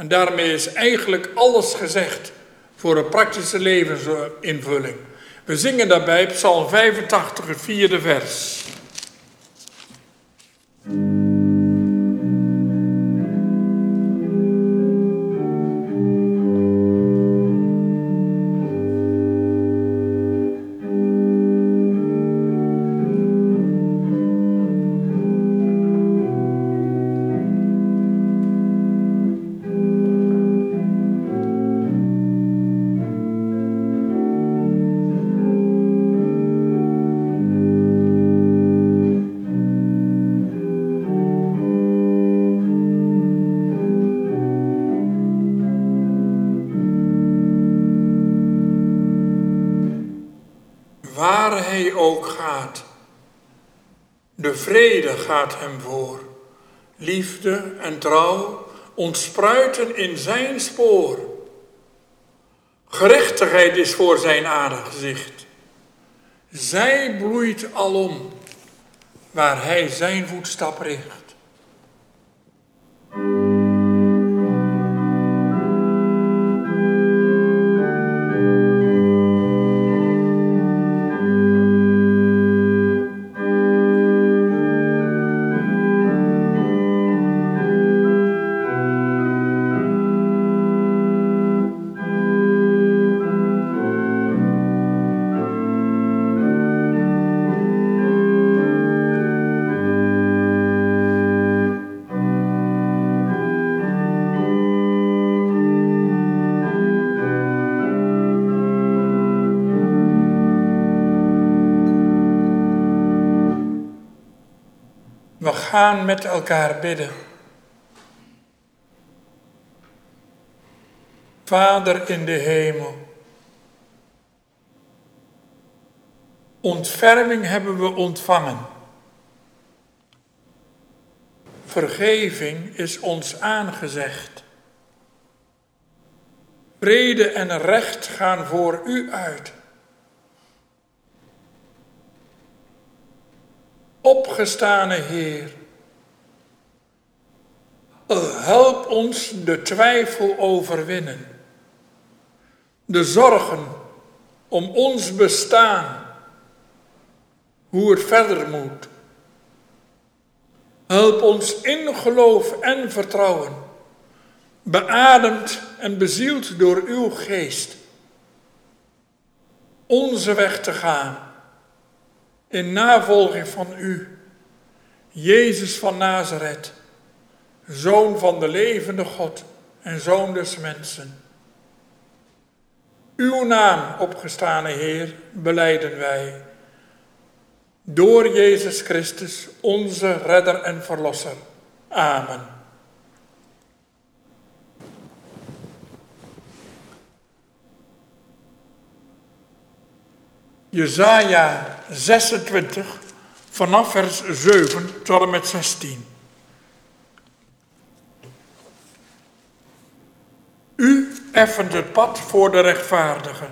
En daarmee is eigenlijk alles gezegd voor een praktische levensinvulling. We zingen daarbij Psalm 85, het vierde vers. Gaat hem voor. Liefde en trouw ontspruiten in zijn spoor. Gerechtigheid is voor zijn aangezicht. Zij bloeit alom waar hij zijn voetstap richt. Gaan met elkaar bidden. Vader in de hemel. Ontferming hebben we ontvangen. Vergeving is ons aangezegd. Vrede en recht gaan voor u uit. Opgestane Heer, help ons de twijfel overwinnen, de zorgen om ons bestaan, hoe het verder moet. Help ons in geloof en vertrouwen, beademd en bezield door uw geest, onze weg te gaan. In navolging van u, Jezus van Nazareth, Zoon van de levende God en Zoon des mensen. Uw naam, opgestane Heer, beleiden wij. Door Jezus Christus, onze Redder en Verlosser. Amen. Jezaja 26 vanaf vers 7 tot en met 16. U effent het pad voor de rechtvaardige.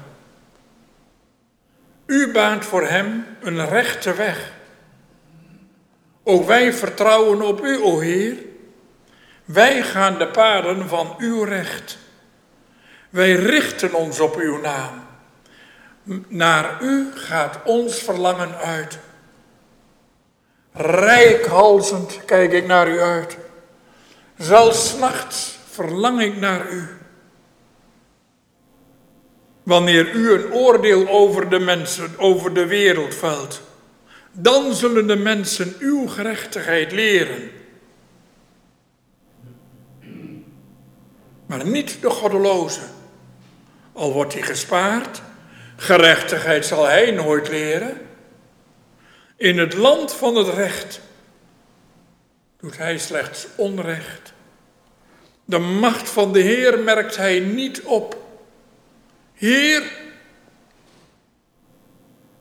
U baant voor hem een rechte weg. Ook wij vertrouwen op u, o Heer. Wij gaan de paden van uw recht. Wij richten ons op uw naam. Naar u gaat ons verlangen uit. Rijkhalzend kijk ik naar u uit. Zelfs nachts verlang ik naar u. Wanneer u een oordeel over de mensen, over de wereld velt, dan zullen de mensen uw gerechtigheid leren. Maar niet de goddeloze. Al wordt hij gespaard, Gerechtigheid zal hij nooit leren. In het land van het recht doet hij slechts onrecht. De macht van de Heer merkt hij niet op. Heer,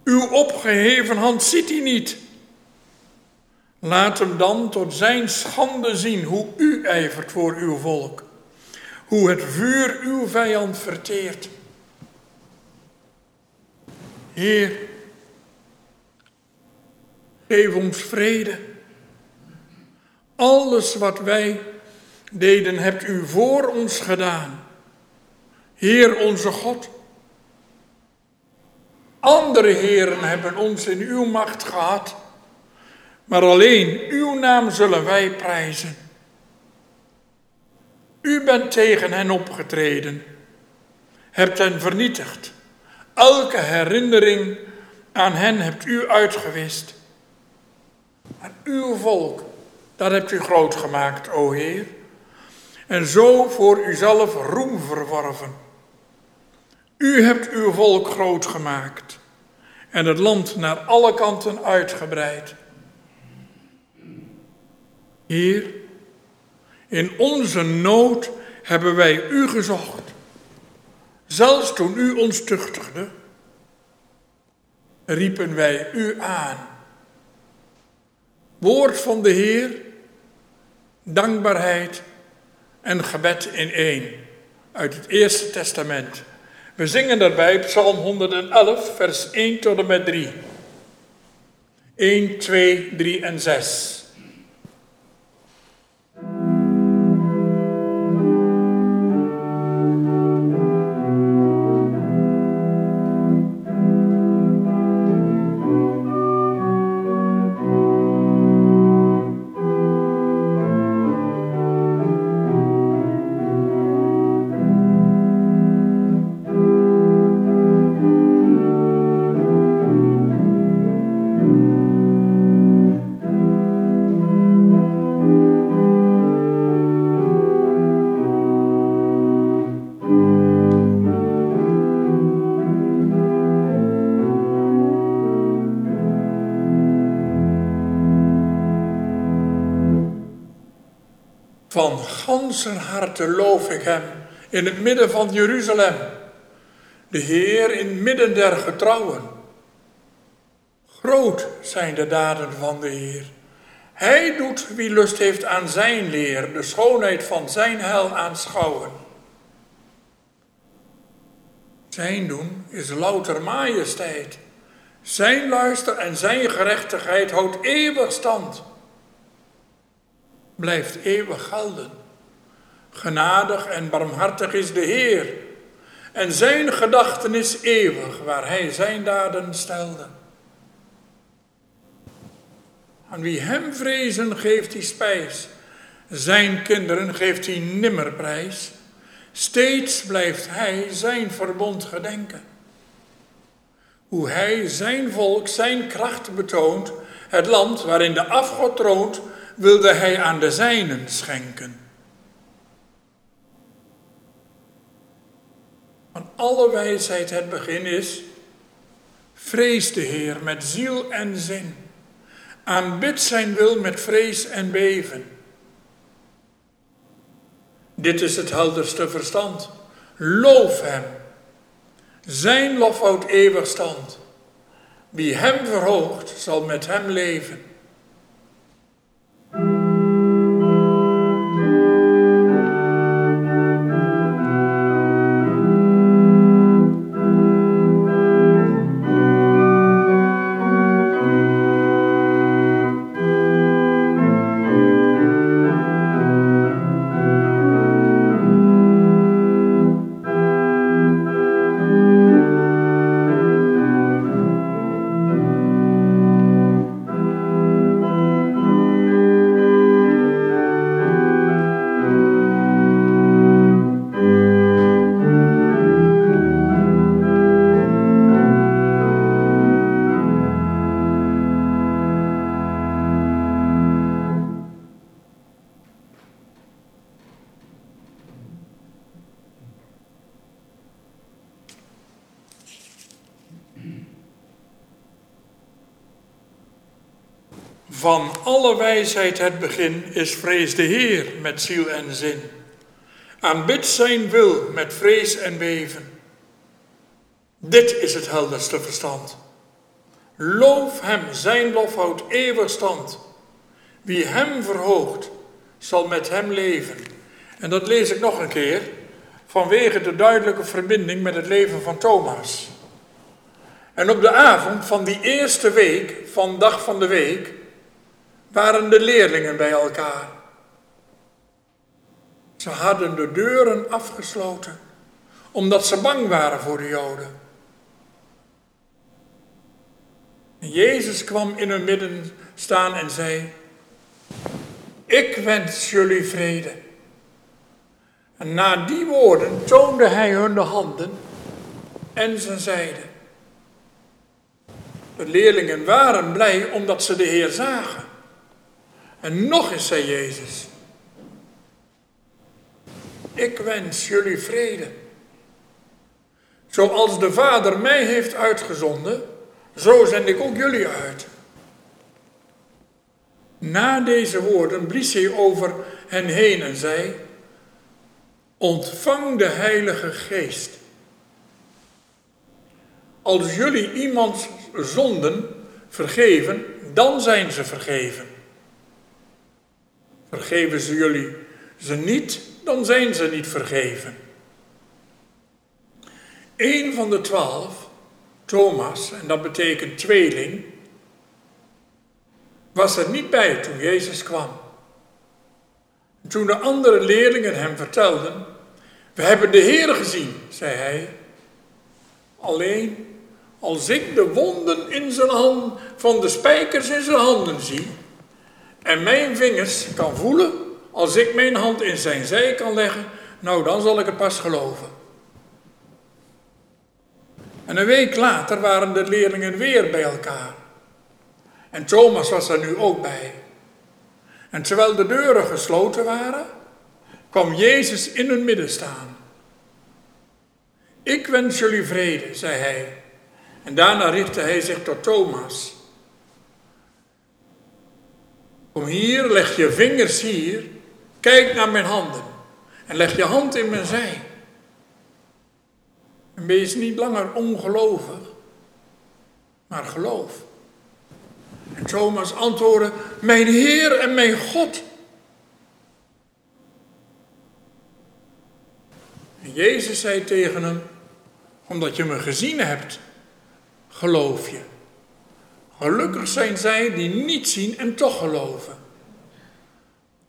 uw opgeheven hand ziet hij niet. Laat hem dan tot zijn schande zien hoe u ijvert voor uw volk. Hoe het vuur uw vijand verteert. Heer, geef ons vrede. Alles wat wij deden hebt u voor ons gedaan. Heer onze God. Andere heren hebben ons in uw macht gehad, maar alleen uw naam zullen wij prijzen. U bent tegen hen opgetreden, hebt hen vernietigd. Elke herinnering aan hen hebt u uitgewist. Maar uw volk, dat hebt u groot gemaakt, o Heer. En zo voor uzelf roem verworven. U hebt uw volk groot gemaakt en het land naar alle kanten uitgebreid. Heer, in onze nood hebben wij u gezocht, zelfs toen u ons tuchtigde, riepen wij u aan. Woord van de Heer, dankbaarheid en gebed in één uit het Eerste Testament. We zingen daarbij Psalm 111, vers 1 tot en met 3. 1, 2, 3 en 6. Ganser harte loof ik hem in het midden van Jeruzalem. De Heer in midden der getrouwen. Groot zijn de daden van de Heer. Hij doet wie lust heeft aan zijn leer, de schoonheid van zijn heil aanschouwen. Zijn doen is louter majesteit. Zijn luister en zijn gerechtigheid houdt eeuwig stand blijft eeuwig gelden. Genadig en barmhartig is de Heer, en zijn gedachten is eeuwig waar hij zijn daden stelde. Aan wie hem vrezen geeft hij spijs, zijn kinderen geeft hij nimmer prijs. Steeds blijft hij zijn verbond gedenken. Hoe hij zijn volk zijn kracht betoont, het land waarin de afgod troont, wilde hij aan de zijnen schenken. Van alle wijsheid het begin is, vrees de Heer met ziel en zin, aanbid zijn wil met vrees en beven. Dit is het helderste verstand. Loof hem. Zijn lof houdt eeuwig stand. Wie hem verhoogt, zal met hem leven. Wijsheid het begin is vrees de Heer met ziel en zin. Aanbid zijn wil met vrees en beven. Dit is het helderste verstand. Loof hem, zijn lof houdt eeuwig stand. Wie hem verhoogt, zal met hem leven. En dat lees ik nog een keer, vanwege de duidelijke verbinding met het leven van Thomas. En op de avond van die eerste week, van dag van de week, waren de leerlingen bij elkaar. Ze hadden de deuren afgesloten omdat ze bang waren voor de Joden. En Jezus kwam in hun midden staan en zei: Ik wens jullie vrede. En na die woorden toonde hij hun de handen en zijn zijde. De leerlingen waren blij omdat ze de Heer zagen. En nog eens zei Jezus: Ik wens jullie vrede. Zoals de Vader mij heeft uitgezonden, zo zend ik ook jullie uit. Na deze woorden blies hij over hen heen en zei: Ontvang de Heilige Geest. Als jullie iemands zonden vergeven, dan zijn ze vergeven. Vergeven ze jullie ze niet, dan zijn ze niet vergeven. Een van de twaalf, Thomas, en dat betekent tweeling, was er niet bij toen Jezus kwam. toen de andere leerlingen hem vertelden, we hebben de Heer gezien, zei hij. Alleen als ik de wonden in zijn hand, van de spijkers in zijn handen zie en mijn vingers kan voelen, als ik mijn hand in zijn zij kan leggen, nou dan zal ik het pas geloven. En een week later waren de leerlingen weer bij elkaar. En Thomas was er nu ook bij. En terwijl de deuren gesloten waren, kwam Jezus in hun midden staan. Ik wens jullie vrede, zei hij. En daarna richtte hij zich tot Thomas. Kom hier, leg je vingers hier, kijk naar mijn handen en leg je hand in mijn zij. En wees niet langer ongelovig, maar geloof. En Thomas antwoordde, mijn Heer en mijn God. En Jezus zei tegen hem, omdat je me gezien hebt, geloof je. Gelukkig zijn zij die niet zien en toch geloven.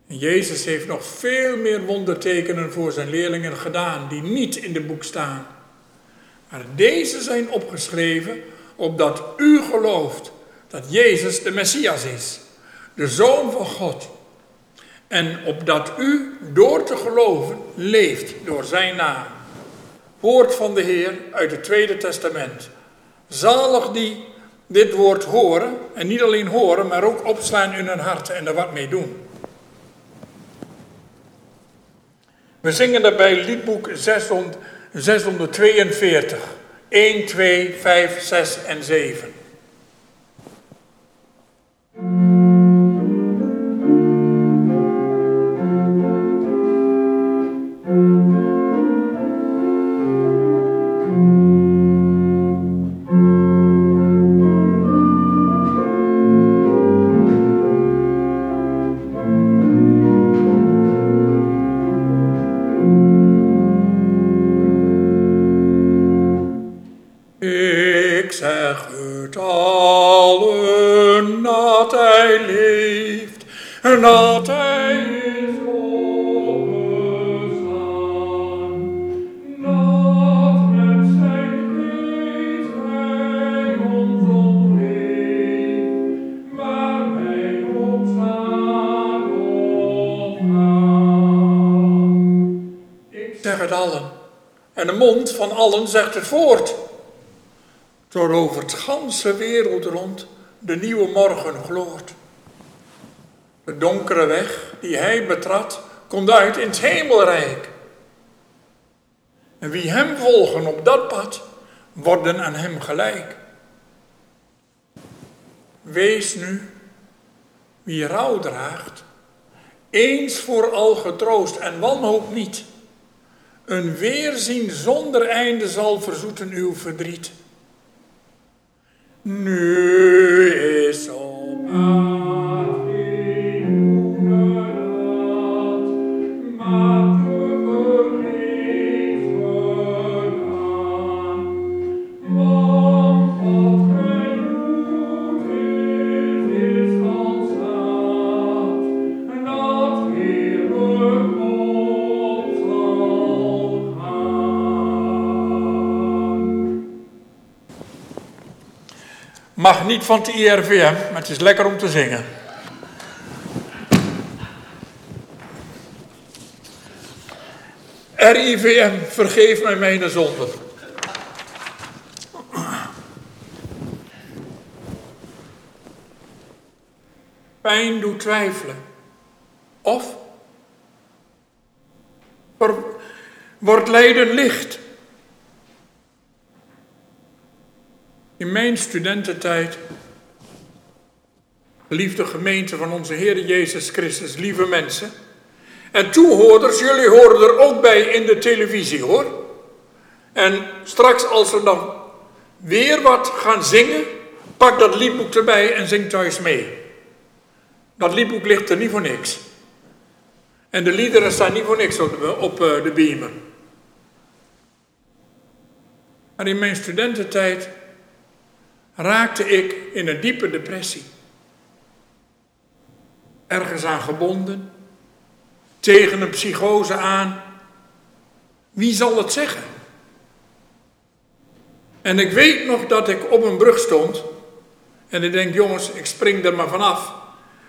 En Jezus heeft nog veel meer wondertekenen voor zijn leerlingen gedaan die niet in de boek staan. Maar deze zijn opgeschreven opdat u gelooft dat Jezus de Messias is, de Zoon van God. En opdat u door te geloven leeft door zijn naam. Woord van de Heer uit het Tweede Testament. Zalig die dit woord horen, en niet alleen horen, maar ook opslaan in hun hart en er wat mee doen. We zingen daarbij liedboek 600. 642. 1, 2, 5, 6 en 7. Van allen zegt het voort. Door over het ganse wereld rond de nieuwe morgen gloort. De donkere weg die hij betrad, komt uit in het hemelrijk. En wie hem volgen op dat pad, worden aan hem gelijk. Wees nu, wie rouw draagt, eens voor al getroost en wanhoop niet. Een weerzien zonder einde zal verzoeten uw verdriet. Nu is op Mag niet van de IRVM, maar het is lekker om te zingen. RIVM, vergeef mij mijn zonden. Pijn doet twijfelen. Of wordt lijden licht. In mijn studententijd, liefde gemeente van onze Heer Jezus Christus, lieve mensen. En toehoorders, jullie horen er ook bij in de televisie hoor. En straks als we dan weer wat gaan zingen, pak dat liedboek erbij en zing thuis mee. Dat liedboek ligt er niet voor niks. En de liederen staan niet voor niks op de, op eh, de beamer. Maar in mijn studententijd raakte ik in een diepe depressie. Ergens aan gebonden, tegen een psychose aan. Wie zal het zeggen? En ik weet nog dat ik op een brug stond en ik denk, jongens, ik spring er maar vanaf.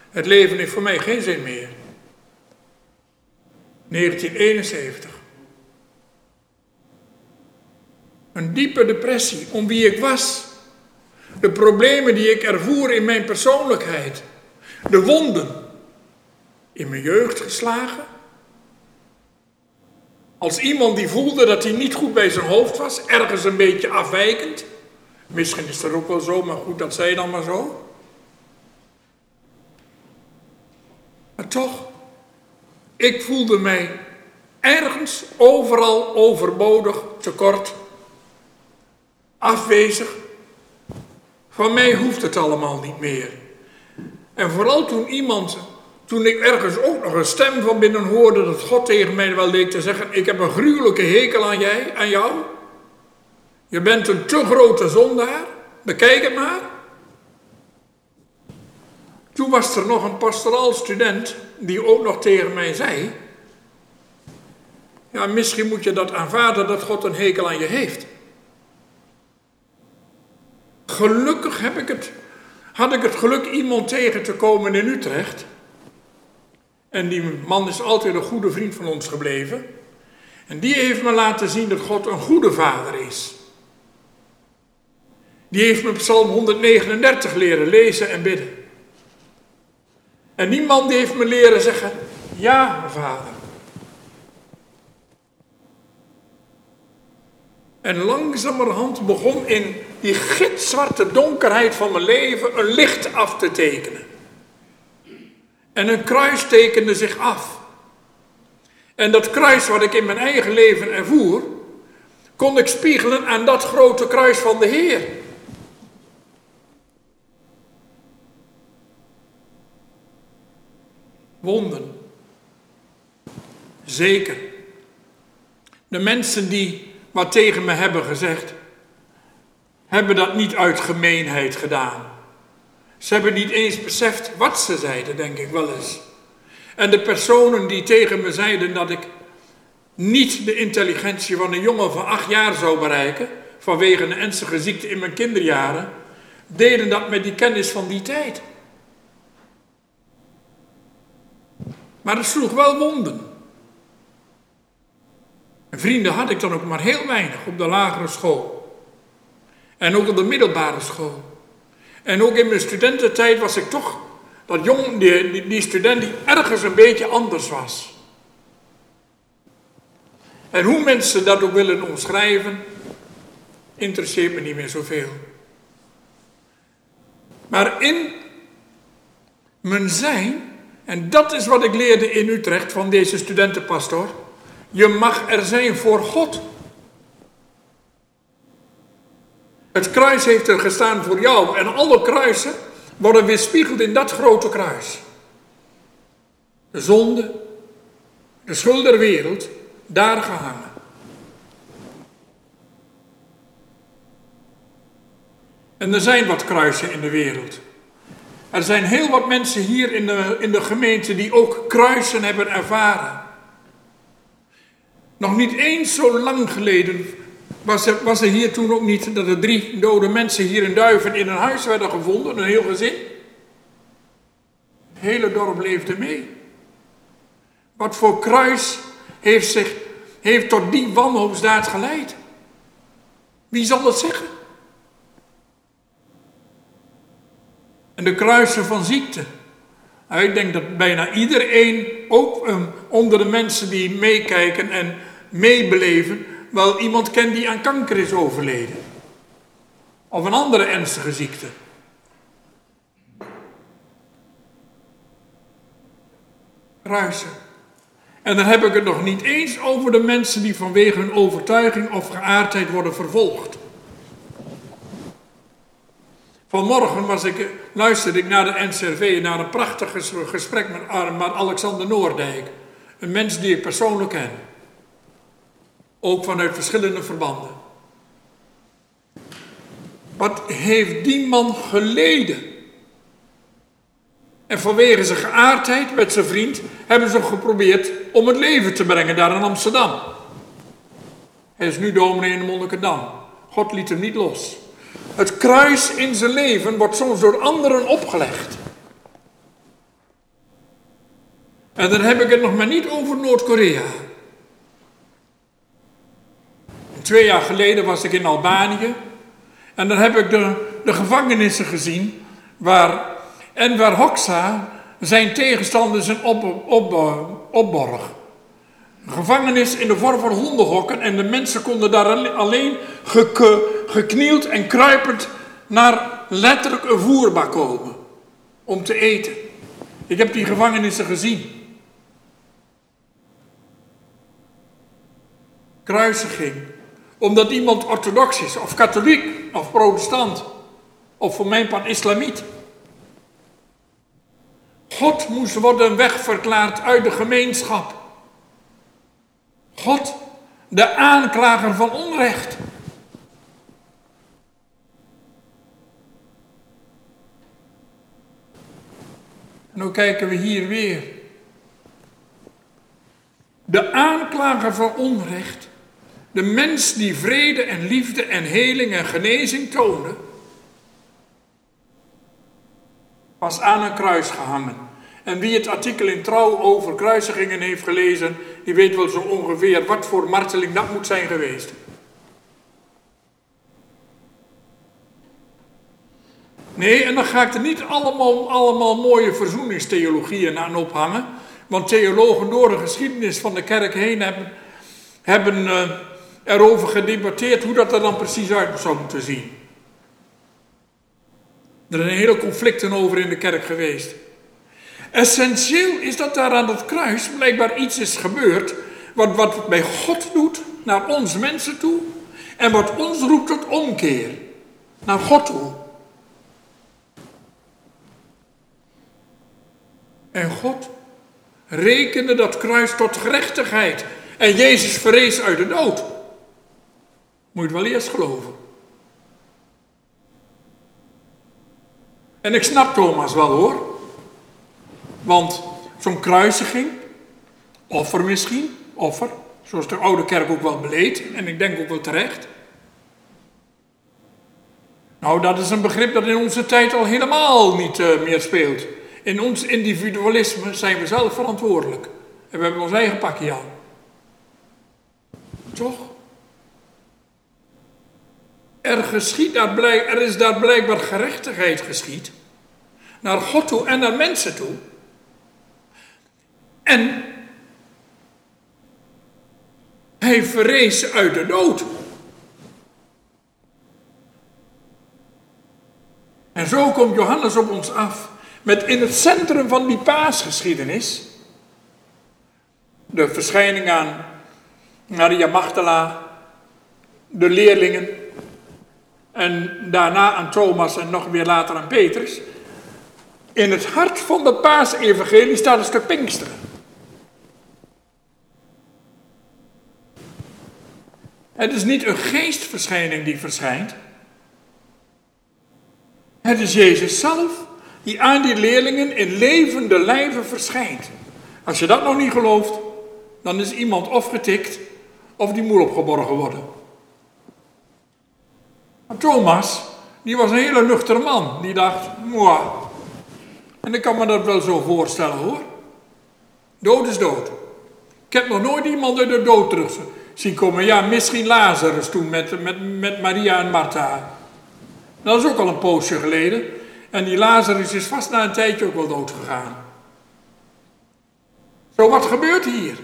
Het leven heeft voor mij geen zin meer. 1971. Een diepe depressie om wie ik was. De problemen die ik ervoer in mijn persoonlijkheid. De wonden in mijn jeugd geslagen. Als iemand die voelde dat hij niet goed bij zijn hoofd was, ergens een beetje afwijkend. Misschien is dat ook wel zo, maar goed, dat zei dan maar zo. Maar toch, ik voelde mij ergens overal overbodig, tekort, afwezig. Van mij hoeft het allemaal niet meer. En vooral toen iemand, toen ik ergens ook nog een stem van binnen hoorde dat God tegen mij wel leek te zeggen: Ik heb een gruwelijke hekel aan jij, aan jou. Je bent een te grote zondaar. Bekijk het maar. Toen was er nog een pastoraal student die ook nog tegen mij zei: Ja, misschien moet je dat aanvaarden dat God een hekel aan je heeft. Gelukkig heb ik het, had ik het geluk iemand tegen te komen in Utrecht. En die man is altijd een goede vriend van ons gebleven. En die heeft me laten zien dat God een goede vader is. Die heeft me Psalm 139 leren lezen en bidden. En die man die heeft me leren zeggen, ja vader. En langzamerhand begon in die gitzwarte donkerheid van mijn leven een licht af te tekenen. En een kruis tekende zich af. En dat kruis wat ik in mijn eigen leven ervoer, kon ik spiegelen aan dat grote kruis van de Heer. wonden. Zeker. De mensen die wat tegen me hebben gezegd, hebben dat niet uit gemeenheid gedaan. Ze hebben niet eens beseft wat ze zeiden, denk ik wel eens. En de personen die tegen me zeiden dat ik niet de intelligentie van een jongen van acht jaar zou bereiken, vanwege een ernstige ziekte in mijn kinderjaren, deden dat met die kennis van die tijd. Maar het sloeg wel wonden. En vrienden had ik dan ook maar heel weinig op de lagere school. En ook op de middelbare school. En ook in mijn studententijd was ik toch dat jong, die, die, student die ergens een beetje anders was. En hoe mensen dat ook willen omschrijven, interesseert me niet meer zoveel. Maar in mijn zijn en dat is wat ik leerde in Utrecht van deze studentenpastor. Je mag er zijn voor God. Het kruis heeft er gestaan voor jou en alle kruisen worden weerspiegeld in dat grote kruis. De zonde, de schuld wereld, daar gehangen. En er zijn wat kruisen in de wereld. Er zijn heel wat mensen hier in de, in de gemeente die ook kruisen hebben ervaren. Nog niet eens zo lang geleden Was er, was er hier toen ook niet dat er drie dode mensen hier in Duiven in een huis werden gevonden, een heel gezin? Het hele dorp leefde mee. Wat voor kruis heeft, zich, heeft tot die wanhoopsdaad geleid? Wie zal dat zeggen? En de kruisen van ziekte. Nou, ik denk dat bijna iedereen, ook um, onder de mensen die meekijken en meebeleven, wel iemand kent die aan kanker is overleden. Of een andere ernstige ziekte. Kruisen. En dan heb ik het nog niet eens over de mensen die vanwege hun overtuiging of geaardheid worden vervolgd. Vanmorgen was ik, luisterde ik naar de NCRV, naar een prachtig gesprek met, met Alexander Noordijk. Een mens die ik persoonlijk ken. Ook vanuit verschillende verbanden. Wat heeft die man geleden? En vanwege zijn geaardheid met zijn vriend hebben ze geprobeerd om het leven te brengen daar in Amsterdam. Hij is nu dominee in Monnikendam. God liet hem niet los. Het kruis in zijn leven wordt soms door anderen opgelegd. En dan heb ik het nog maar niet over Noord-Korea. Twee jaar geleden was ik in Albanië. En dan heb ik de, de gevangenissen gezien waar Enver Hoxha zijn tegenstanders een op, op, opborg. Een gevangenis in de vorm van hondenhokken en de mensen konden daar alleen geknield en kruipend naar letterlijk een voerbak komen om te eten. Ik heb die gevangenissen gezien. Kruisiging. Omdat iemand orthodox is, of katholiek, of protestant, of voor mijn part islamiet. God moest worden wegverklaard uit de gemeenschap. God, de aanklager van onrecht. En hoe kijken we hier weer. De aanklager van onrecht, de mens die vrede en liefde en heling en genezing toonde, was aan een kruis gehangen. En wie het artikel in Trouw over kruisigingen heeft gelezen, die weet wel zo ongeveer wat voor marteling dat moet zijn geweest. Nee, en dan ga ik er niet allemaal, allemaal mooie verzoeningstheologieën aan ophangen. Want theologen door de geschiedenis van de kerk heen hebben, hebben uh, erover gedebatteerd hoe dat er dan precies uit zou moeten zien. Er zijn hele conflicten over in de kerk geweest. Essentieel is dat daar aan het kruis blijkbaar iets is gebeurd. Wat, wat bij God doet naar ons mensen toe. En wat ons roept tot omkeer. Naar God toe. En God rekende dat kruis tot gerechtigheid. En Jezus verrees uit de dood. Moet je wel eerst geloven. En ik snap Thomas wel hoor. Want zo'n kruisiging, offer misschien, offer, zoals de oude kerk ook wel beleed, en ik denk ook wel terecht. Nou, dat is een begrip dat in onze tijd al helemaal niet uh, meer speelt. In ons individualisme zijn we zelf verantwoordelijk. En we hebben ons eigen pakje aan. Toch? Er, geschiet daar blijk, er is daar blijkbaar gerechtigheid geschied. Naar God toe en naar mensen toe. En hij verrees uit de dood. En zo komt Johannes op ons af met in het centrum van die paasgeschiedenis de verschijning aan Maria Magdala, de leerlingen en daarna aan Thomas en nog weer later aan Petrus. In het hart van de paasevangelie staat een Pinksteren. Het is niet een geestverschijning die verschijnt. Het is Jezus zelf die aan die leerlingen in levende lijven verschijnt. Als je dat nog niet gelooft, dan is iemand of getikt of die moet opgeborgen worden. Thomas, die was een hele nuchtere man. Die dacht, moa. En ik kan me dat wel zo voorstellen hoor. Dood is dood. Ik heb nog nooit iemand uit de dood terug zien komen. Ja, misschien Lazarus toen met, met, met Maria en Martha. Dat is ook al een poosje geleden. En die Lazarus is vast na een tijdje ook wel dood gegaan. Zo, wat gebeurt hier?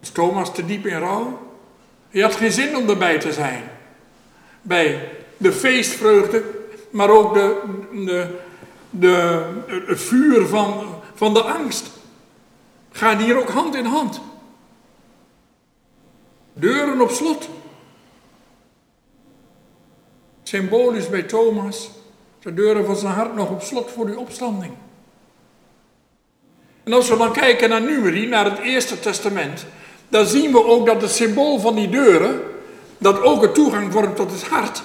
Is Thomas te diep in rouw? Hij had geen zin om erbij te zijn. Bij de feestvreugde, maar ook de, de, de, het vuur van, van de angst. Gaan hier ook hand in hand. Deuren op slot. Symbolisch bij Thomas, de deuren van zijn hart nog op slot voor die opstanding. En als we dan kijken naar Numeri, naar het Eerste Testament, dan zien we ook dat het symbool van die deuren, dat ook een toegang vormt tot het hart,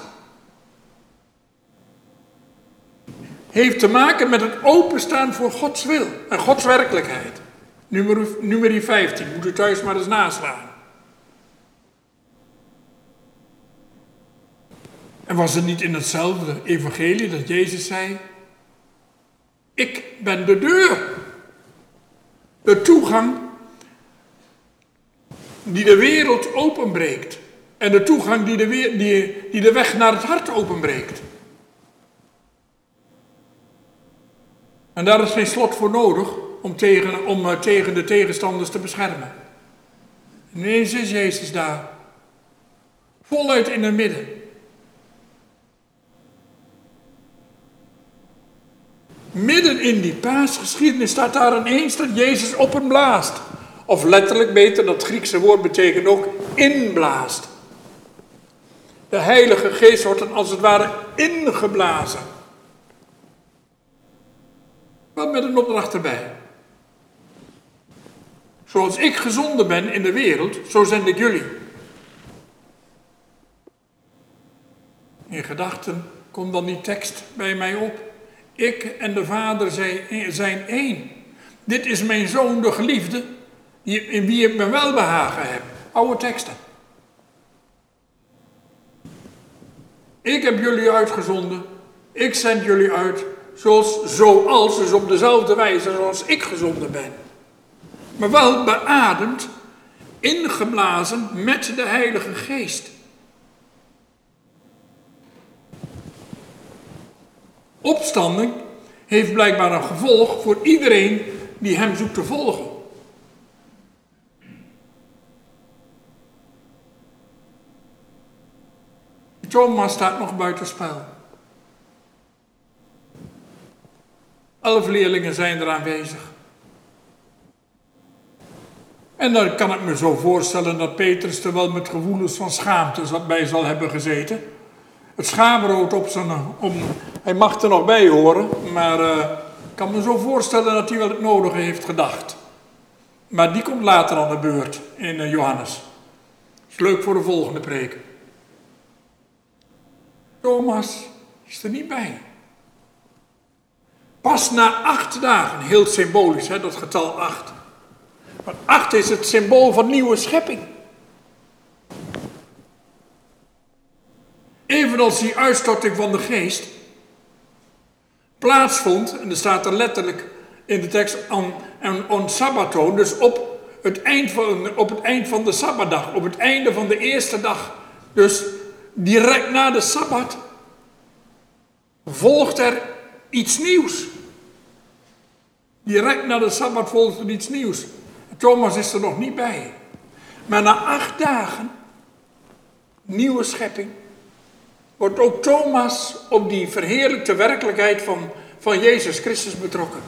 heeft te maken met het openstaan voor Gods wil en Gods werkelijkheid. Nummer, nummer 15, moet u thuis maar eens naslaan. En was het niet in hetzelfde evangelie dat Jezus zei: Ik ben de deur. De toegang die de wereld openbreekt. En de toegang die de, die, die de weg naar het hart openbreekt. En daar is geen slot voor nodig om tegen, om, uh, tegen de tegenstanders te beschermen. Ineens is Jezus daar. Voluit in het midden. Midden in die paasgeschiedenis staat daar ineens dat Jezus op hem blaast. Of letterlijk beter, dat Griekse woord betekent ook inblaast. De Heilige Geest wordt dan als het ware ingeblazen. Wat met een opdracht erbij. Zoals ik gezonden ben in de wereld, zo zend ik jullie. In gedachten komt dan die tekst bij mij op. Ik en de Vader zijn één. Dit is mijn zoon, de geliefde, in wie ik me welbehagen heb. Oude teksten. Ik heb jullie uitgezonden. Ik zend jullie uit. Zoals, zoals, dus op dezelfde wijze zoals ik gezonden ben. Maar wel beademd, ingeblazen met de Heilige Geest. Opstanding heeft blijkbaar een gevolg voor iedereen die hem zoekt te volgen. Thomas staat nog buitenspel. Elf leerlingen zijn er aanwezig. En dan kan ik me zo voorstellen dat Petrus er wel met gevoelens van schaamte bij zal hebben gezeten. Het schaamrood op zijn... Om, hij mag er nog bij horen, maar uh, ik kan me zo voorstellen dat hij wel het nodige heeft gedacht. Maar die komt later aan de beurt in uh, Johannes. Is leuk voor de volgende preek. Thomas is er niet bij. Pas na acht dagen, heel symbolisch hè, dat getal acht. Want acht is het symbool van nieuwe schepping. Evenals die uitstorting van de geest plaatsvond, en er staat er letterlijk in de tekst on, on sabbaton, dus op het, eind van, op het eind van de sabbatdag, op het einde van de eerste dag. Dus direct na de sabbat volgt er iets nieuws. Direct na de sabbat volgt er iets nieuws. Thomas is er nog niet bij. Maar na acht dagen, nieuwe schepping, wordt ook Thomas op die verheerlijkte werkelijkheid van, van Jezus Christus betrokken.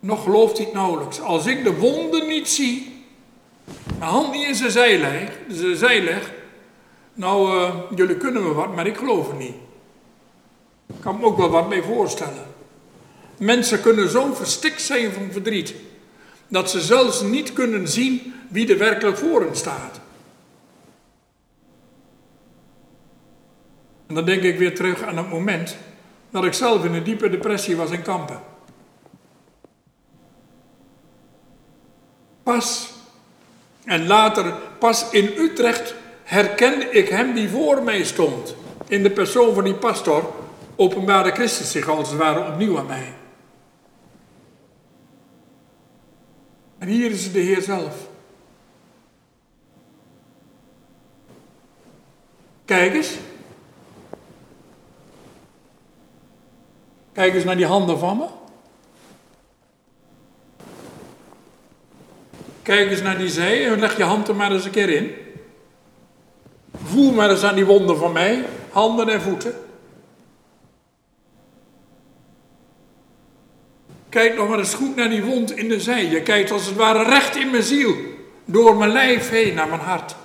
Nog gelooft hij nauwelijks. Als ik de wonden niet zie, mijn hand niet in zijn zij nou, uh, jullie kunnen me wat, maar ik geloof het niet. Ik kan me ook wel wat mee voorstellen. Mensen kunnen zo verstikt zijn van verdriet, dat ze zelfs niet kunnen zien wie er werkelijk voor hen staat. En dan denk ik weer terug aan het moment dat ik zelf in een diepe depressie was in Kampen. Pas En later, pas in Utrecht, herkende ik hem die voor mij stond. In de persoon van die pastor openbaarde Christus zich als het ware opnieuw aan mij. En hier is de Heer zelf. Kijk eens. Kijk eens naar die handen van me. Kijk eens naar die zij en leg je hand er maar eens een keer in. Voel maar eens aan die wonden van mij, handen en voeten. Kijk nog maar eens goed naar die wond in de zij. Je kijkt als het ware recht in mijn ziel, door mijn lijf heen naar mijn hart.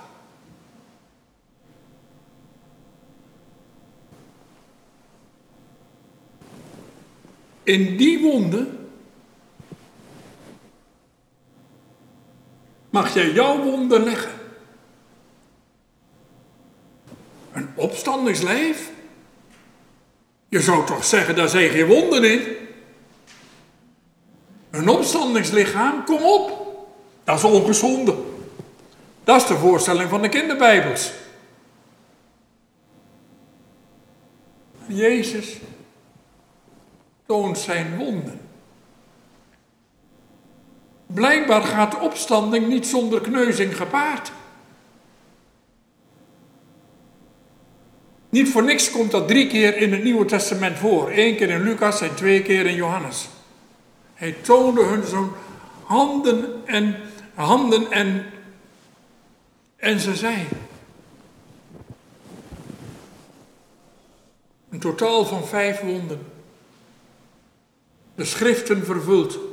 In die wonden mag jij jouw wonden leggen. Een opstandingslijf? Je zou toch zeggen, daar zijn geen wonden in? Een opstandingslichaam, kom op. Dat is ongezonde. Dat is de voorstelling van de kinderbijbels. Jezus toont zijn wonden. Blijkbaar gaat opstanding niet zonder kneuzing gepaard. Niet voor niks komt dat drie keer in het Nieuwe Testament voor. Eén keer in Lucas en twee keer in Johannes. Hij toonde hun zo'n handen en handen en, en ze zei. Een totaal van vijf wonden. De schriften vervuld.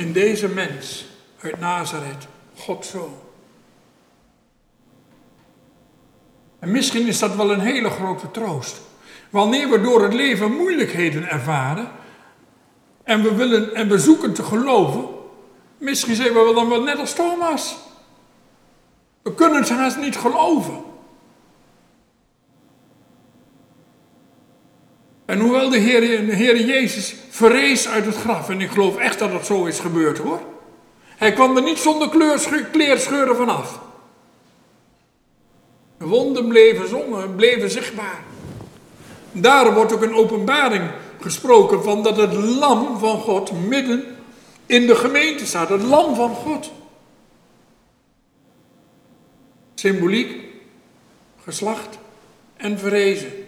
In deze mens uit Nazareth, God zo. En misschien is dat wel een hele grote troost. Wanneer we door het leven moeilijkheden ervaren en we, willen, en we zoeken te geloven, misschien zijn we dan wel net als Thomas. We kunnen het haast niet geloven. En hoewel de Heer, de Jezus verrees uit het graf, en ik geloof echt dat dat zo is gebeurd hoor. Hij kwam er niet zonder kleerscheuren vanaf. De wonden bleven, zongen, bleven zichtbaar. Daar wordt ook een openbaring gesproken van dat het lam van God midden in de gemeente staat. Het lam van God. Symboliek, geslacht en verrezen.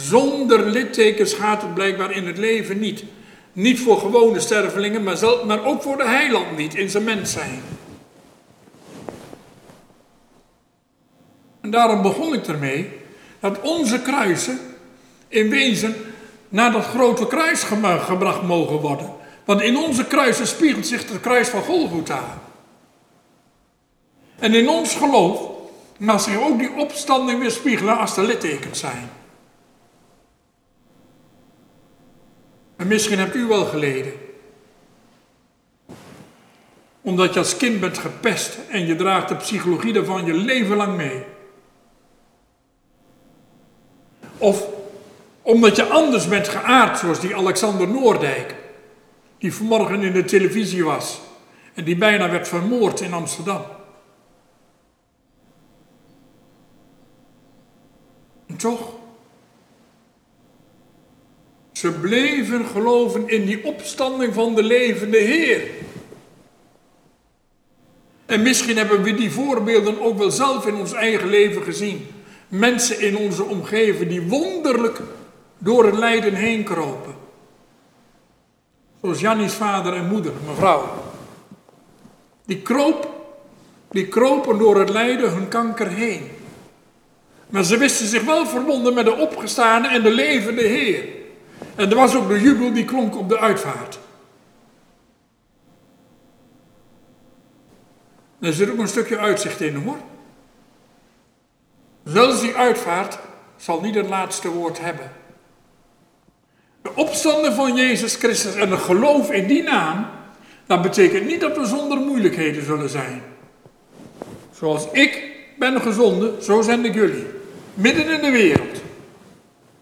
Zonder littekens gaat het blijkbaar in het leven niet. Niet voor gewone stervelingen, maar, maar ook voor de heiland niet in zijn mens zijn. En daarom begon ik ermee dat onze kruisen in wezen naar dat grote kruis gebracht mogen worden. Want in onze kruisen spiegelt zich het kruis van Golgotha. En in ons geloof mag zich ook die opstanding weer spiegelen als er littekens zijn. En misschien hebt u wel geleden. Omdat je als kind bent gepest en je draagt de psychologie daarvan je leven lang mee. Of omdat je anders bent geaard, zoals die Alexander Noordijk, die vanmorgen in de televisie was en die bijna werd vermoord in Amsterdam. Toch, ze bleven geloven in die opstanding van de levende Heer. En misschien hebben we die voorbeelden ook wel zelf in ons eigen leven gezien. Mensen in onze omgeving die wonderlijk door het lijden heen kropen. Zoals Jannies vader en moeder, mevrouw. Die kroop, die kropen door het lijden hun kanker heen. Maar ze wisten zich wel verbonden met de opgestane en de levende Heer. En er was ook de jubel die klonk op de uitvaart. Er zit ook een stukje uitzicht in hoor. Zelfs die uitvaart zal niet het laatste woord hebben. De opstanden van Jezus Christus en het geloof in die naam, dat betekent niet dat we zonder moeilijkheden zullen zijn. Zoals ik ben gezonden, zo zijn ik jullie. Midden in de wereld.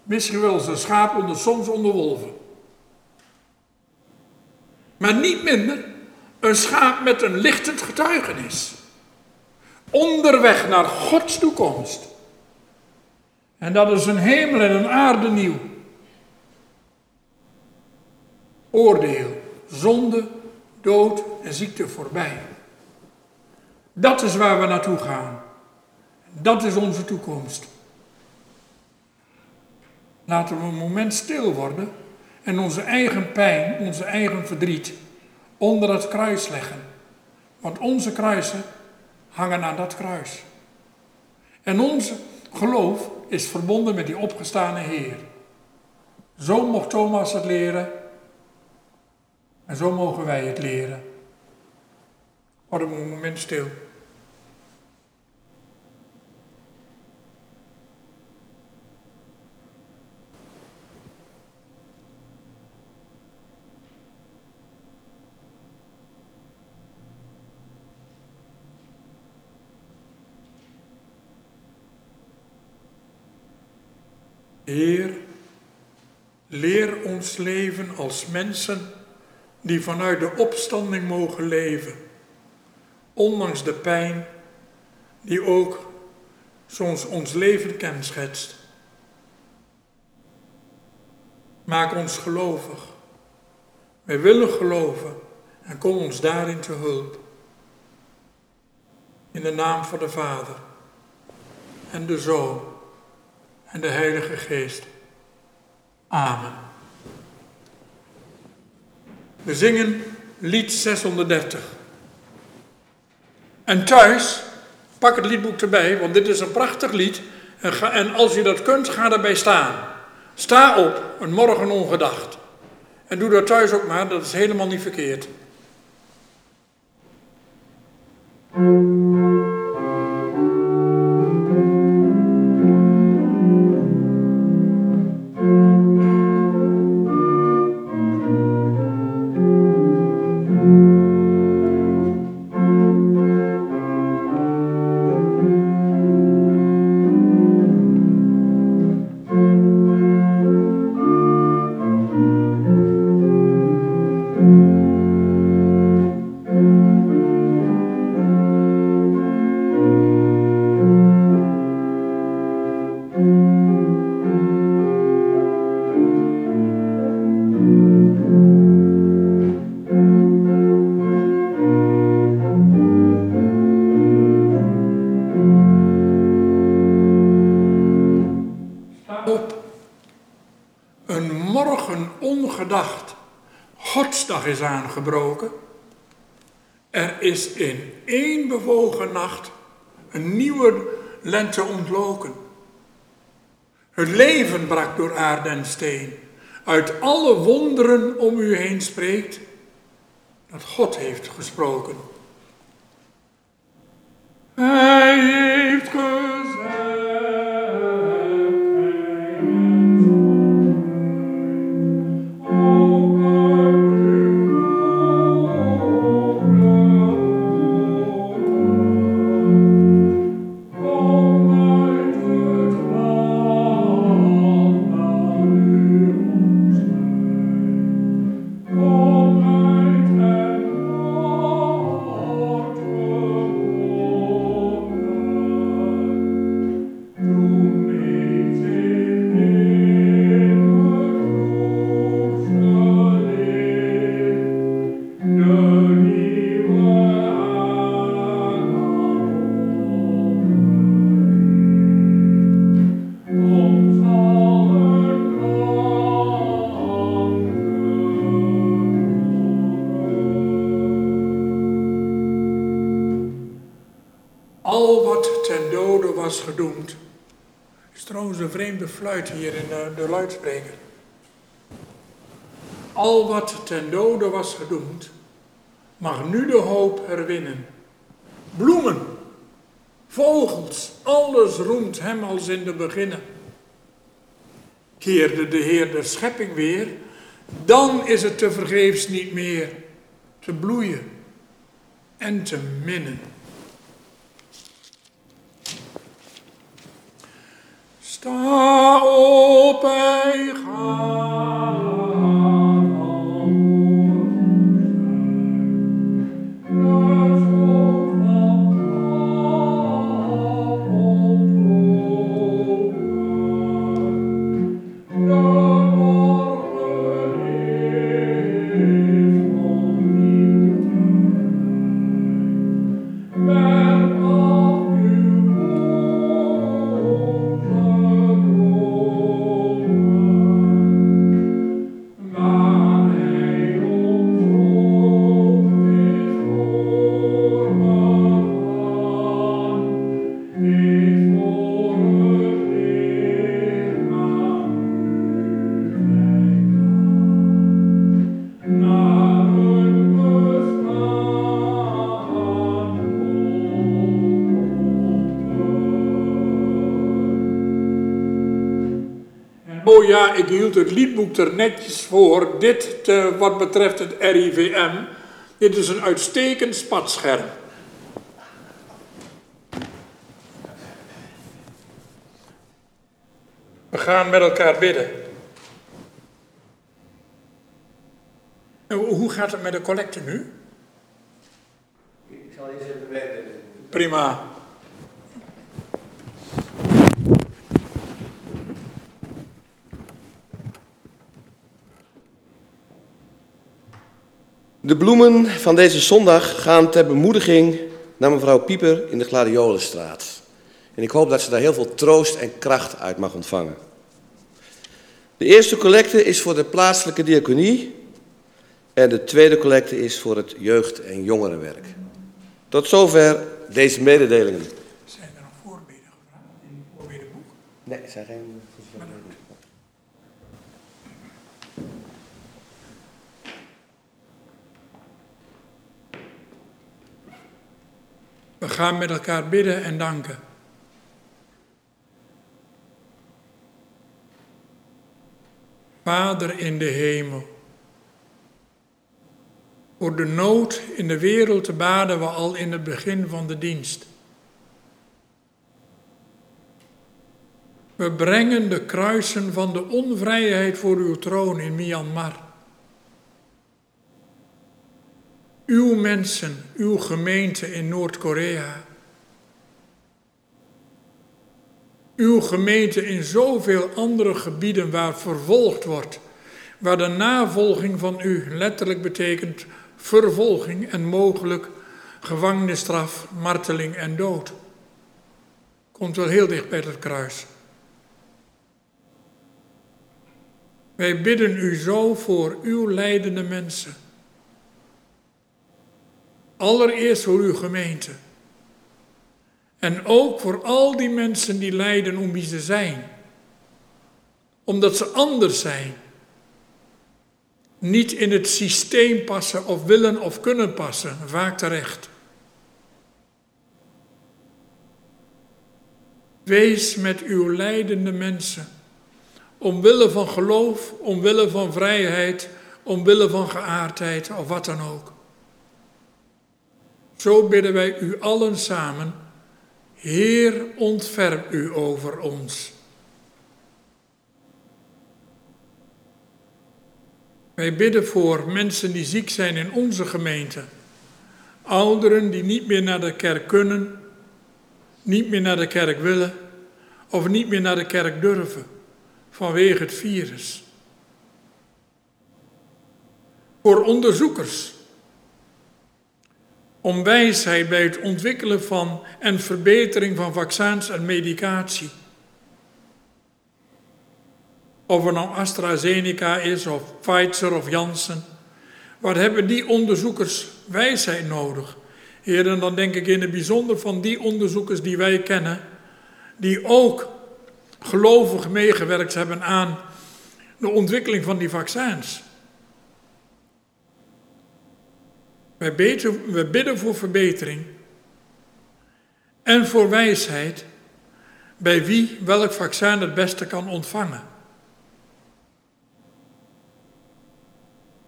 Misschien wel een schaap onder, soms onder wolven. Maar niet minder Een schaap met een lichtend getuigenis. Onderweg naar Gods toekomst. En dat is een hemel en een aarde nieuw. Oordeel, zonde, dood en ziekte voorbij. Dat is waar we naartoe gaan. Dat is onze toekomst. Laten we een moment stil worden en onze eigen pijn, onze eigen verdriet onder het kruis leggen. Want onze kruisen hangen aan dat kruis. En ons geloof is verbonden met die opgestane Heer. Zo mocht Thomas het leren en zo mogen wij het leren. Worden we een moment stil. Heer, leer ons leven als mensen die vanuit de opstanding mogen leven, ondanks de pijn die ook soms ons leven kenschetst. Maak ons gelovig. Wij willen geloven en kom ons daarin te hulp. In de naam van de Vader en de Zoon en de Heilige Geest. Amen. We zingen lied 630. En thuis, pak het liedboek erbij, want dit is een prachtig lied. En, ga, en als je dat kunt, ga erbij staan. Sta op, een morgen ongedacht. En doe dat thuis ook maar, dat is helemaal niet verkeerd. Is aangebroken. Er is in één bewogen nacht een nieuwe lente ontloken. Het leven brak door aarde en steen. Uit alle wonderen om u heen spreekt dat God heeft gesproken. Hij heeft gezegd. Hier in de, de luidspreker. Al wat ten dode was gedoemd, mag nu de hoop herwinnen. Bloemen, vogels, alles roemt hem als in de beginnen. Keerde de Heer de schepping weer, dan is het te vergeefs niet meer te bloeien en te minnen. Sta op en ga. Ik hield het liedboek er netjes voor. Dit te, wat betreft het RIVM. Dit is een uitstekend spatscherm. We gaan met elkaar bidden. Hoe gaat het met de collecte nu? Ik zal eens even. Prima. De bloemen van deze zondag gaan ter bemoediging naar mevrouw Pieper in de Gladiolenstraat. En ik hoop dat ze daar heel veel troost en kracht uit mag ontvangen. De eerste collecte is voor de plaatselijke diaconie en de tweede collecte is voor het jeugd- en jongerenwerk. Tot zover deze mededelingen. Zijn er nog voorbeden gevraagd in het voorbedenboek? Nee, zijn geen. We gaan met elkaar bidden en danken. Vader in de hemel. Voor de nood in de wereld baden we al in het begin van de dienst. We brengen de kruisen van de onvrijheid voor uw troon in Myanmar. Uw mensen, uw gemeente in Noord-Korea. Uw gemeente in zoveel andere gebieden waar vervolgd wordt, waar de navolging van u letterlijk betekent vervolging en mogelijk gevangenisstraf, marteling en dood. Komt wel heel dicht bij het kruis. Wij bidden u zo voor uw leidende mensen. Allereerst voor uw gemeente. En ook voor al die mensen die lijden om wie ze zijn. Omdat ze anders zijn. Niet in het systeem passen of willen of kunnen passen, vaak terecht. Wees met uw lijdende mensen. Omwille van geloof, omwille van vrijheid, omwille van geaardheid of wat dan ook. Zo bidden wij u allen samen. Heer, ontferm u over ons. Wij bidden voor mensen die ziek zijn in onze gemeente. Ouderen die niet meer naar de kerk kunnen, niet meer naar de kerk willen of niet meer naar de kerk durven vanwege het virus. Voor onderzoekers om wijsheid bij het ontwikkelen van en verbetering van vaccins en medicatie. Of het nou AstraZeneca is, of Pfizer of Janssen. Wat hebben die onderzoekers wijsheid nodig? Heren, dan denk ik in het bijzonder van die onderzoekers die wij kennen, die ook gelovig meegewerkt hebben aan de ontwikkeling van die vaccins. Wij bidden, voor verbetering en voor wijsheid bij wie welk vaccin het beste kan ontvangen.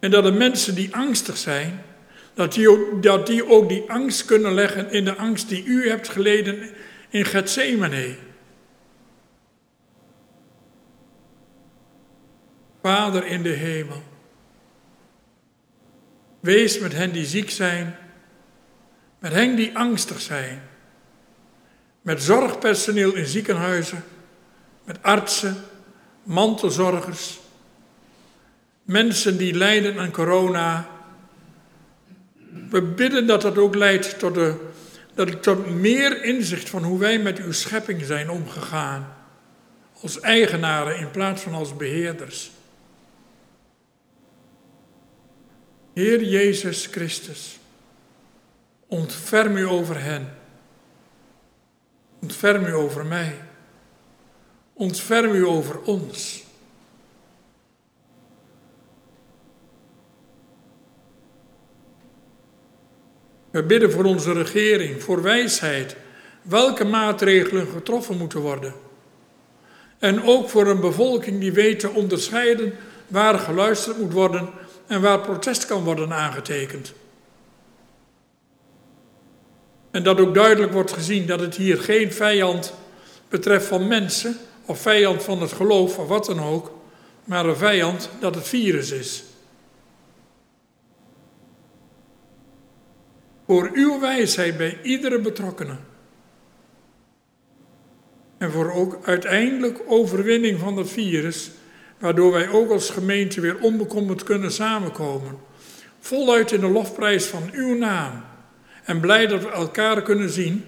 En dat de mensen die angstig zijn, dat die, dat die ook die angst kunnen leggen in de angst die u hebt geleden in Gethsemane. Vader in de hemel, wees met hen die ziek zijn, met hen die angstig zijn, met zorgpersoneel in ziekenhuizen, met artsen, mantelzorgers, mensen die lijden aan corona. We bidden dat dat ook leidt tot, de, dat tot meer inzicht van hoe wij met uw schepping zijn omgegaan. Als eigenaren in plaats van als beheerders. Heer Jezus Christus, ontferm u over hen. Ontferm u over mij. Ontferm u over ons. We bidden voor onze regering, voor wijsheid, welke maatregelen getroffen moeten worden. En ook voor een bevolking die weet te onderscheiden waar geluisterd moet worden en waar protest kan worden aangetekend. En dat ook duidelijk wordt gezien dat het hier geen vijand betreft van mensen of vijand van het geloof of wat dan ook, maar een vijand dat het virus is. Voor uw wijsheid bij iedere betrokkenen. En voor ook uiteindelijk overwinning van het virus, waardoor wij ook als gemeente weer onbekommerd kunnen samenkomen. Voluit in de lofprijs van uw naam. En blij dat we elkaar kunnen zien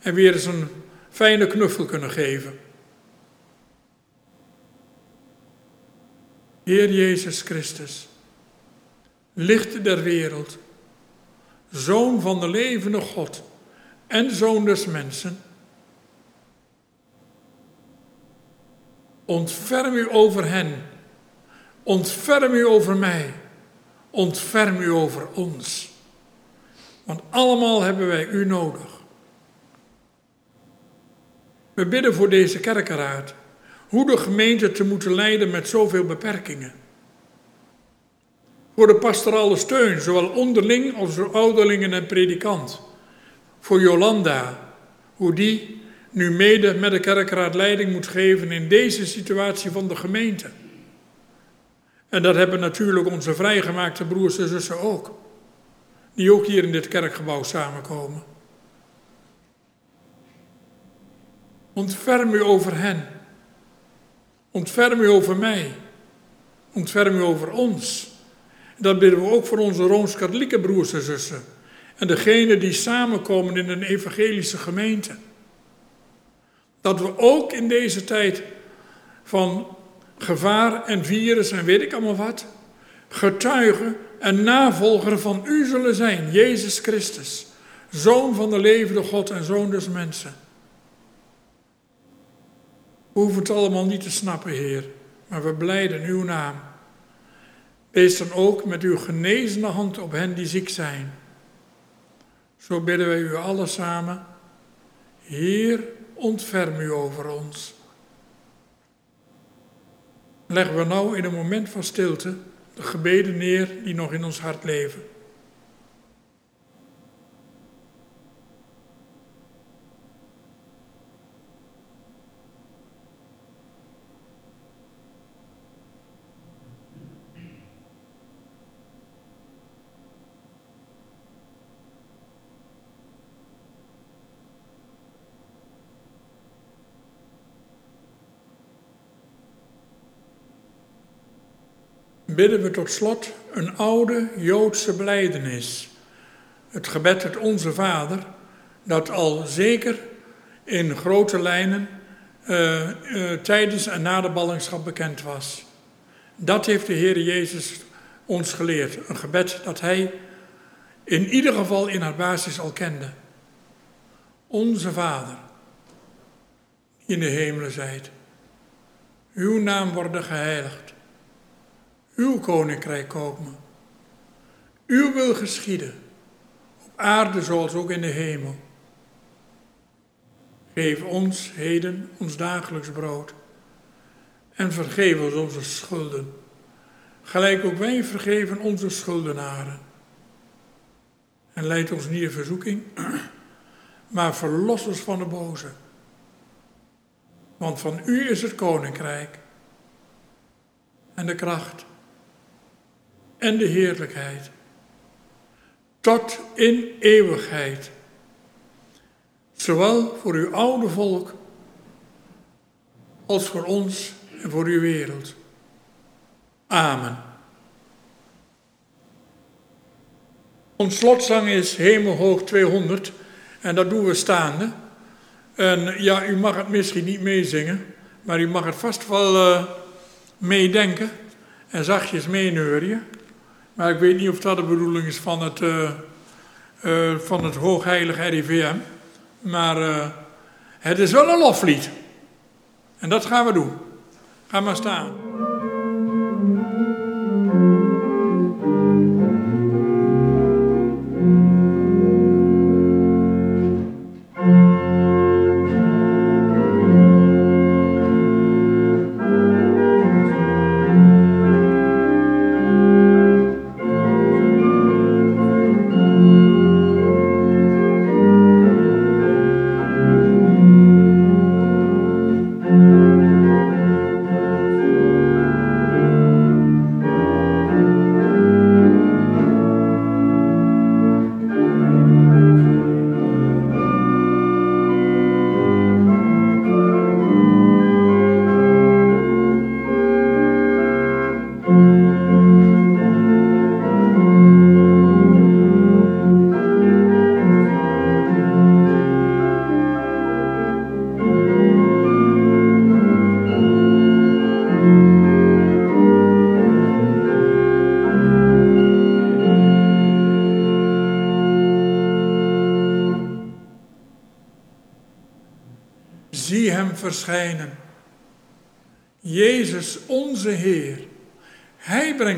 en weer eens een fijne knuffel kunnen geven. Heer Jezus Christus, licht der wereld, Zoon van de levende God en Zoon des mensen, ontferm u over hen, ontferm u over mij, ontferm u over ons. Want allemaal hebben wij u nodig. We bidden voor deze kerkenraad hoe de gemeente te moeten leiden met zoveel beperkingen. Voor de pastorale steun, zowel onderling als door ouderlingen en predikant. Voor Jolanda, hoe die nu mede met de kerkraad leiding moet geven in deze situatie van de gemeente. En dat hebben natuurlijk onze vrijgemaakte broers en zussen ook, die ook hier in dit kerkgebouw samenkomen. Ontferm u over hen. Ontferm u over mij. Ontferm u over ons. Dat bidden we ook voor onze Rooms-Katholieke broers en zussen. En degenen die samenkomen in een evangelische gemeente. Dat we ook in deze tijd van gevaar en virus en weet ik allemaal wat, getuigen en navolger van u zullen zijn, Jezus Christus, Zoon van de levende God en Zoon des mensen. We hoeven het allemaal niet te snappen, Heer, maar we blijden uw naam. Wees dan ook met uw genezende hand op hen die ziek zijn. Zo bidden wij u allen samen. Heer, ontferm u over ons. Leggen we nou in een moment van stilte de gebeden neer die nog in ons hart leven. Bidden we tot slot een oude Joodse blijdenis. Het gebed het Onze Vader, dat al zeker in grote lijnen uh, uh, tijdens en na de ballingschap bekend was. Dat heeft de Heer Jezus ons geleerd. Een gebed dat Hij in ieder geval in haar basis al kende. Onze Vader, in de hemelen zijt. Uw naam worden geheiligd uw koninkrijk komen. Uw wil geschieden, op aarde zoals ook in de hemel. Geef ons heden ons dagelijks brood en vergeef ons onze schulden, gelijk ook wij vergeven onze schuldenaren. En leid ons niet in verzoeking, maar verlos ons van de boze. Want van u is het koninkrijk en de kracht en de heerlijkheid. Tot in eeuwigheid. Zowel voor uw oude volk als voor ons en voor uw wereld. Amen. Ons slotzang is Hemelhoog 200 en dat doen we staande. En ja, u mag het misschien niet meezingen, maar u mag het vast wel uh, meedenken en zachtjes meeneurien. Maar ik weet niet of dat de bedoeling is van het, uh, uh, van het hoogheilige RIVM. Maar uh, het is wel een loflied. En dat gaan we doen. Ga maar staan.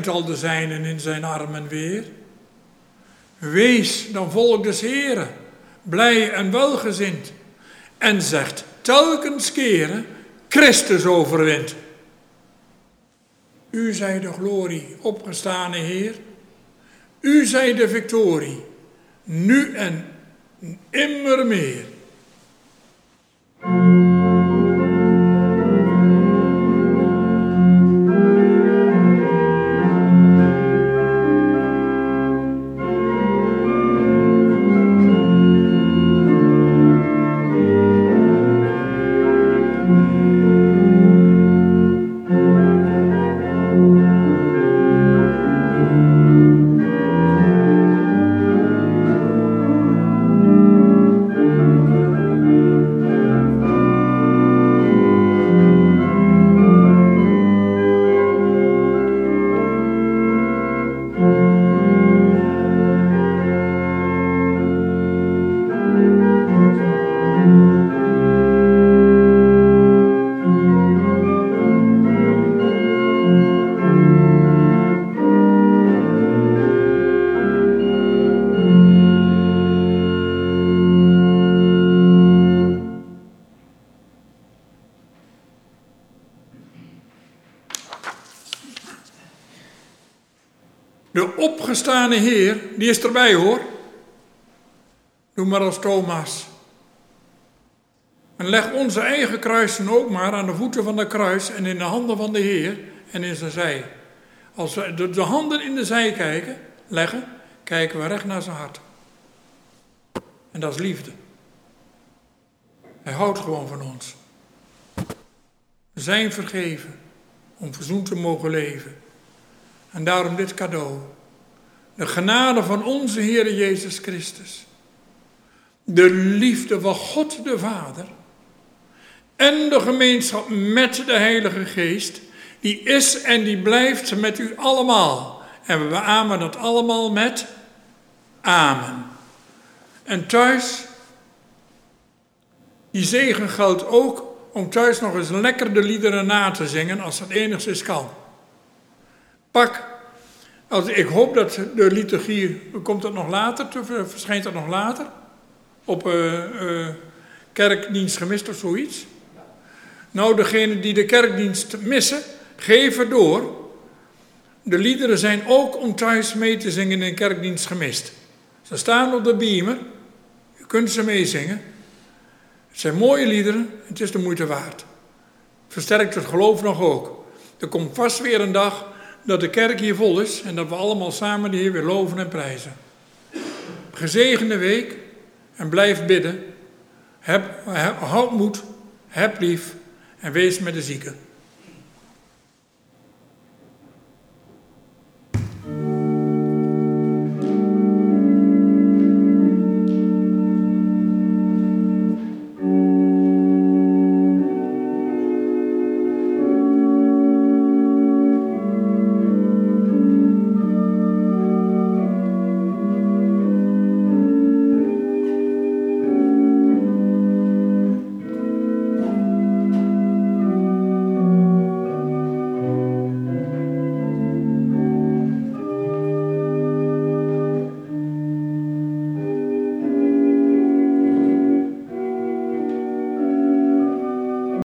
Al de zijnen in zijn armen weer. Wees dan volk des Heren, blij en welgezind. En zegt telkens keren, Christus overwint. U zij de glorie, opgestane Heer. U zij de victorie, nu en immer meer. Die is erbij hoor. Doe maar als Thomas. En leg onze eigen kruisen ook maar aan de voeten van de kruis en in de handen van de Heer en in zijn zij. Als we de, de handen in de zij kijken, leggen, kijken we recht naar zijn hart. En dat is liefde. Hij houdt gewoon van ons. We zijn vergeven om verzoend te mogen leven. En daarom dit cadeau. De genade van onze Heer Jezus Christus. De liefde van God de Vader. En de gemeenschap met de Heilige Geest. Die is en die blijft met u allemaal. En we beamen dat allemaal met Amen. En thuis, die zegen geldt ook om thuis nog eens lekker de liederen na te zingen als dat enigszins kan. Pak, als, ik hoop dat de liturgie, komt dat nog later, verschijnt dat nog later? Op uh, kerkdienst gemist of zoiets? Nou, degene die de kerkdienst missen, geven door. De liederen zijn ook om thuis mee te zingen in kerkdienst gemist. Ze staan op de beamer, u kunt ze meezingen. Het zijn mooie liederen, het is de moeite waard. Versterkt het geloof nog ook. Er komt vast weer een dag dat de kerk hier vol is en dat we allemaal samen de weer loven en prijzen. Gezegende week en blijf bidden. Heb, houd moed, heb lief en wees met de zieken.